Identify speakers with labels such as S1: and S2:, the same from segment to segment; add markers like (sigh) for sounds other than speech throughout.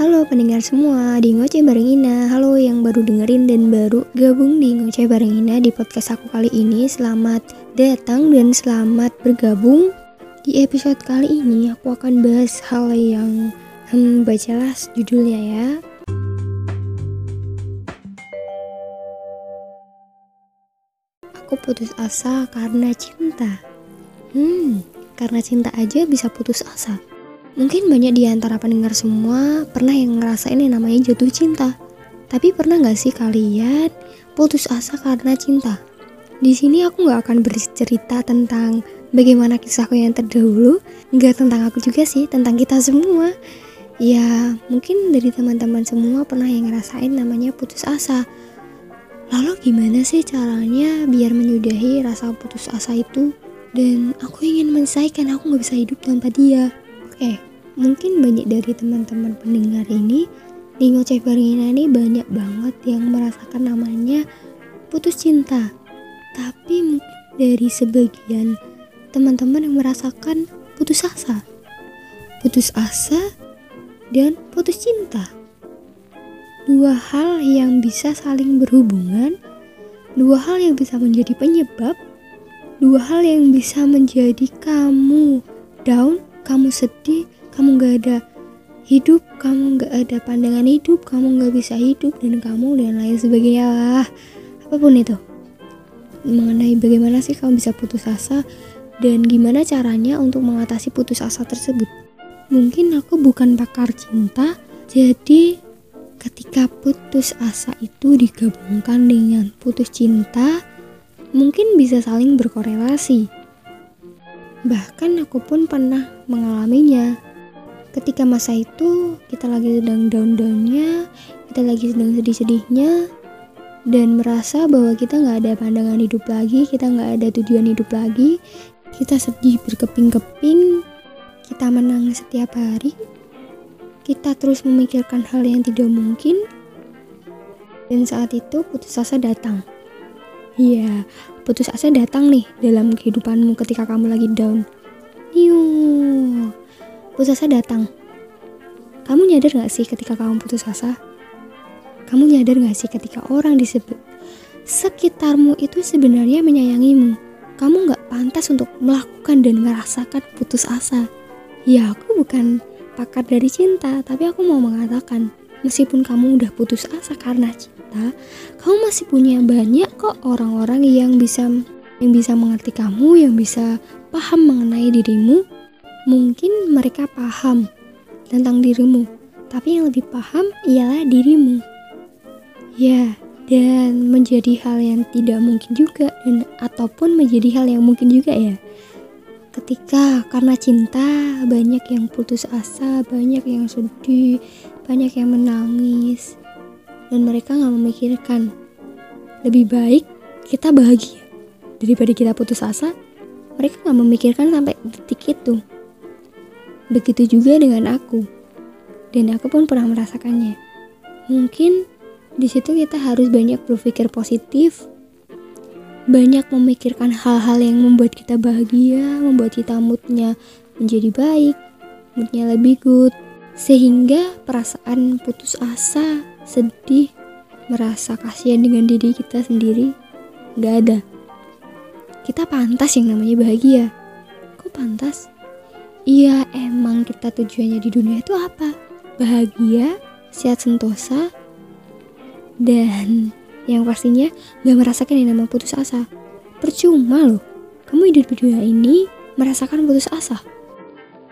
S1: Halo pendengar semua di Ngoceh Bareng Ina. Halo yang baru dengerin dan baru gabung di Ngoceh Bareng Ina di podcast aku kali ini. Selamat datang dan selamat bergabung. Di episode kali ini aku akan bahas hal yang Hmm, bacalah judulnya ya. Aku putus asa karena cinta. Hmm, karena cinta aja bisa putus asa Mungkin banyak di antara pendengar semua pernah yang ngerasain yang namanya jatuh cinta. Tapi pernah gak sih kalian putus asa karena cinta? Di sini aku gak akan bercerita tentang bagaimana kisahku yang terdahulu, nggak tentang aku juga sih, tentang kita semua. Ya, mungkin dari teman-teman semua pernah yang ngerasain namanya putus asa. Lalu gimana sih caranya biar menyudahi rasa putus asa itu? Dan aku ingin menyelesaikan, aku gak bisa hidup tanpa dia. Oke, mungkin banyak dari teman-teman pendengar ini di ngoceh barengina ini banyak banget yang merasakan namanya putus cinta. Tapi dari sebagian teman-teman yang merasakan putus asa. Putus asa dan putus cinta. Dua hal yang bisa saling berhubungan, dua hal yang bisa menjadi penyebab, dua hal yang bisa menjadi kamu down kamu sedih, kamu gak ada hidup, kamu gak ada pandangan hidup, kamu gak bisa hidup, dan kamu dan lain sebagainya lah. Apa pun itu. Mengenai bagaimana sih kamu bisa putus asa dan gimana caranya untuk mengatasi putus asa tersebut. Mungkin aku bukan pakar cinta, jadi ketika putus asa itu digabungkan dengan putus cinta, mungkin bisa saling berkorelasi Bahkan aku pun pernah mengalaminya. Ketika masa itu kita lagi sedang down-downnya, kita lagi sedang sedih-sedihnya, dan merasa bahwa kita nggak ada pandangan hidup lagi, kita nggak ada tujuan hidup lagi, kita sedih berkeping-keping, kita menangis setiap hari, kita terus memikirkan hal yang tidak mungkin, dan saat itu putus asa datang. Iya, putus asa datang nih dalam kehidupanmu ketika kamu lagi down. Niu, putus asa datang. Kamu nyadar gak sih ketika kamu putus asa? Kamu nyadar gak sih ketika orang disebut sekitarmu itu sebenarnya menyayangimu? Kamu gak pantas untuk melakukan dan merasakan putus asa. Ya aku bukan pakar dari cinta, tapi aku mau mengatakan meskipun kamu udah putus asa karena cinta, ternyata kamu masih punya banyak kok orang-orang yang bisa yang bisa mengerti kamu, yang bisa paham mengenai dirimu. Mungkin mereka paham tentang dirimu, tapi yang lebih paham ialah dirimu. Ya, dan menjadi hal yang tidak mungkin juga dan ataupun menjadi hal yang mungkin juga ya. Ketika karena cinta banyak yang putus asa, banyak yang sedih, banyak yang menangis, dan mereka nggak memikirkan. Lebih baik kita bahagia. Daripada kita putus asa mereka nggak memikirkan sampai detik itu. Begitu juga dengan aku. Dan aku pun pernah merasakannya. Mungkin di situ kita harus banyak berpikir positif. Banyak memikirkan hal-hal yang membuat kita bahagia membuat kita moodnya menjadi baik moodnya lebih good. Sehingga perasaan putus asa sedih, merasa kasihan dengan diri kita sendiri, nggak ada. Kita pantas yang namanya bahagia. Kok pantas? Iya, emang kita tujuannya di dunia itu apa? Bahagia, sehat sentosa, dan yang pastinya gak merasakan yang namanya putus asa. Percuma loh, kamu hidup di dunia ini merasakan putus asa.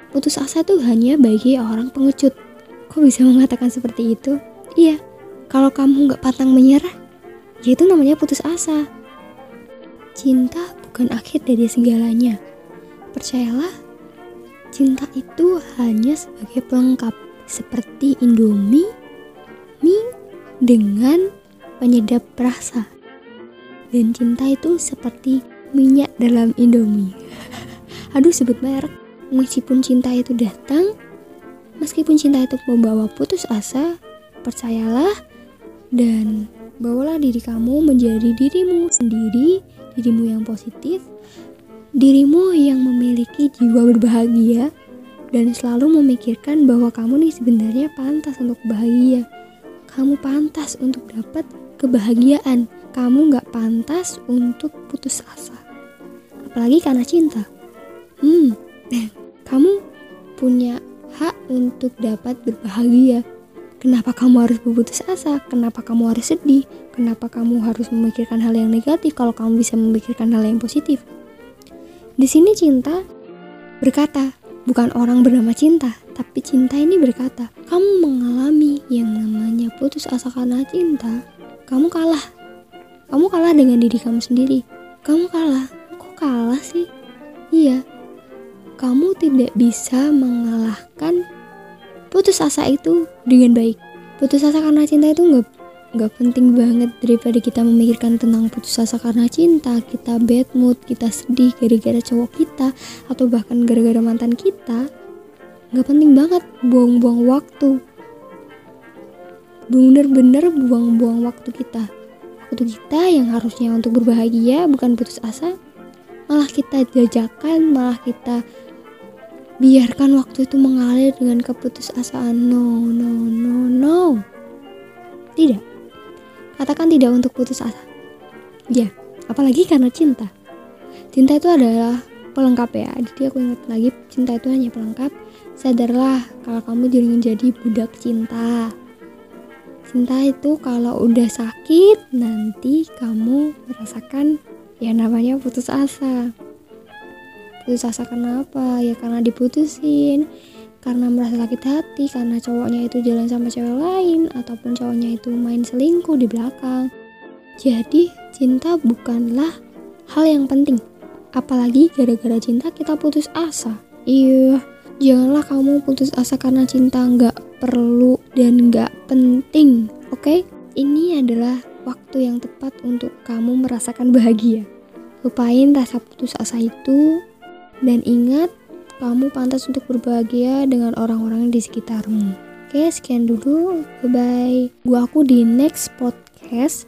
S1: Putus asa tuh hanya bagi orang pengecut. Kok bisa mengatakan seperti itu? Iya, kalau kamu nggak pantang menyerah, ya itu namanya putus asa. Cinta bukan akhir dari segalanya. Percayalah, cinta itu hanya sebagai pelengkap seperti Indomie, mie dengan penyedap rasa. Dan cinta itu seperti minyak dalam Indomie. (laughs) Aduh sebut merek. Meskipun cinta itu datang, meskipun cinta itu membawa putus asa, percayalah dan bawalah diri kamu menjadi dirimu sendiri, dirimu yang positif, dirimu yang memiliki jiwa berbahagia, dan selalu memikirkan bahwa kamu nih sebenarnya pantas untuk bahagia. Kamu pantas untuk dapat kebahagiaan. Kamu nggak pantas untuk putus asa. Apalagi karena cinta. Hmm, (clears throat) kamu punya hak untuk dapat berbahagia. Kenapa kamu harus berputus asa? Kenapa kamu harus sedih? Kenapa kamu harus memikirkan hal yang negatif kalau kamu bisa memikirkan hal yang positif? Di sini cinta berkata, bukan orang bernama cinta, tapi cinta ini berkata, kamu mengalami yang namanya putus asa karena cinta, kamu kalah. Kamu kalah dengan diri kamu sendiri. Kamu kalah. Kok kalah sih? Iya. Kamu tidak bisa mengalahkan putus asa itu dengan baik. Putus asa karena cinta itu nggak nggak penting banget daripada kita memikirkan tentang putus asa karena cinta. Kita bad mood kita sedih gara-gara cowok kita atau bahkan gara-gara mantan kita. Nggak penting banget buang-buang waktu. Bener-bener buang-buang waktu kita. Waktu kita yang harusnya untuk berbahagia bukan putus asa. Malah kita jajakan malah kita biarkan waktu itu mengalir dengan keputusasaan no no no no tidak Katakan tidak untuk putus asa. Ya, apalagi karena cinta. Cinta itu adalah pelengkap ya. Jadi aku ingat lagi, cinta itu hanya pelengkap. Sadarlah kalau kamu jangan menjadi budak cinta. Cinta itu kalau udah sakit, nanti kamu merasakan ya namanya putus asa. Putus asa kenapa? Ya karena diputusin karena merasa sakit hati karena cowoknya itu jalan sama cewek lain ataupun cowoknya itu main selingkuh di belakang. Jadi cinta bukanlah hal yang penting. Apalagi gara-gara cinta kita putus asa. Iya, janganlah kamu putus asa karena cinta nggak perlu dan nggak penting. Oke, okay? ini adalah waktu yang tepat untuk kamu merasakan bahagia. Lupain rasa putus asa itu dan ingat kamu pantas untuk berbahagia dengan orang-orang di sekitarmu. Oke, sekian dulu. Bye-bye. Gua aku di next podcast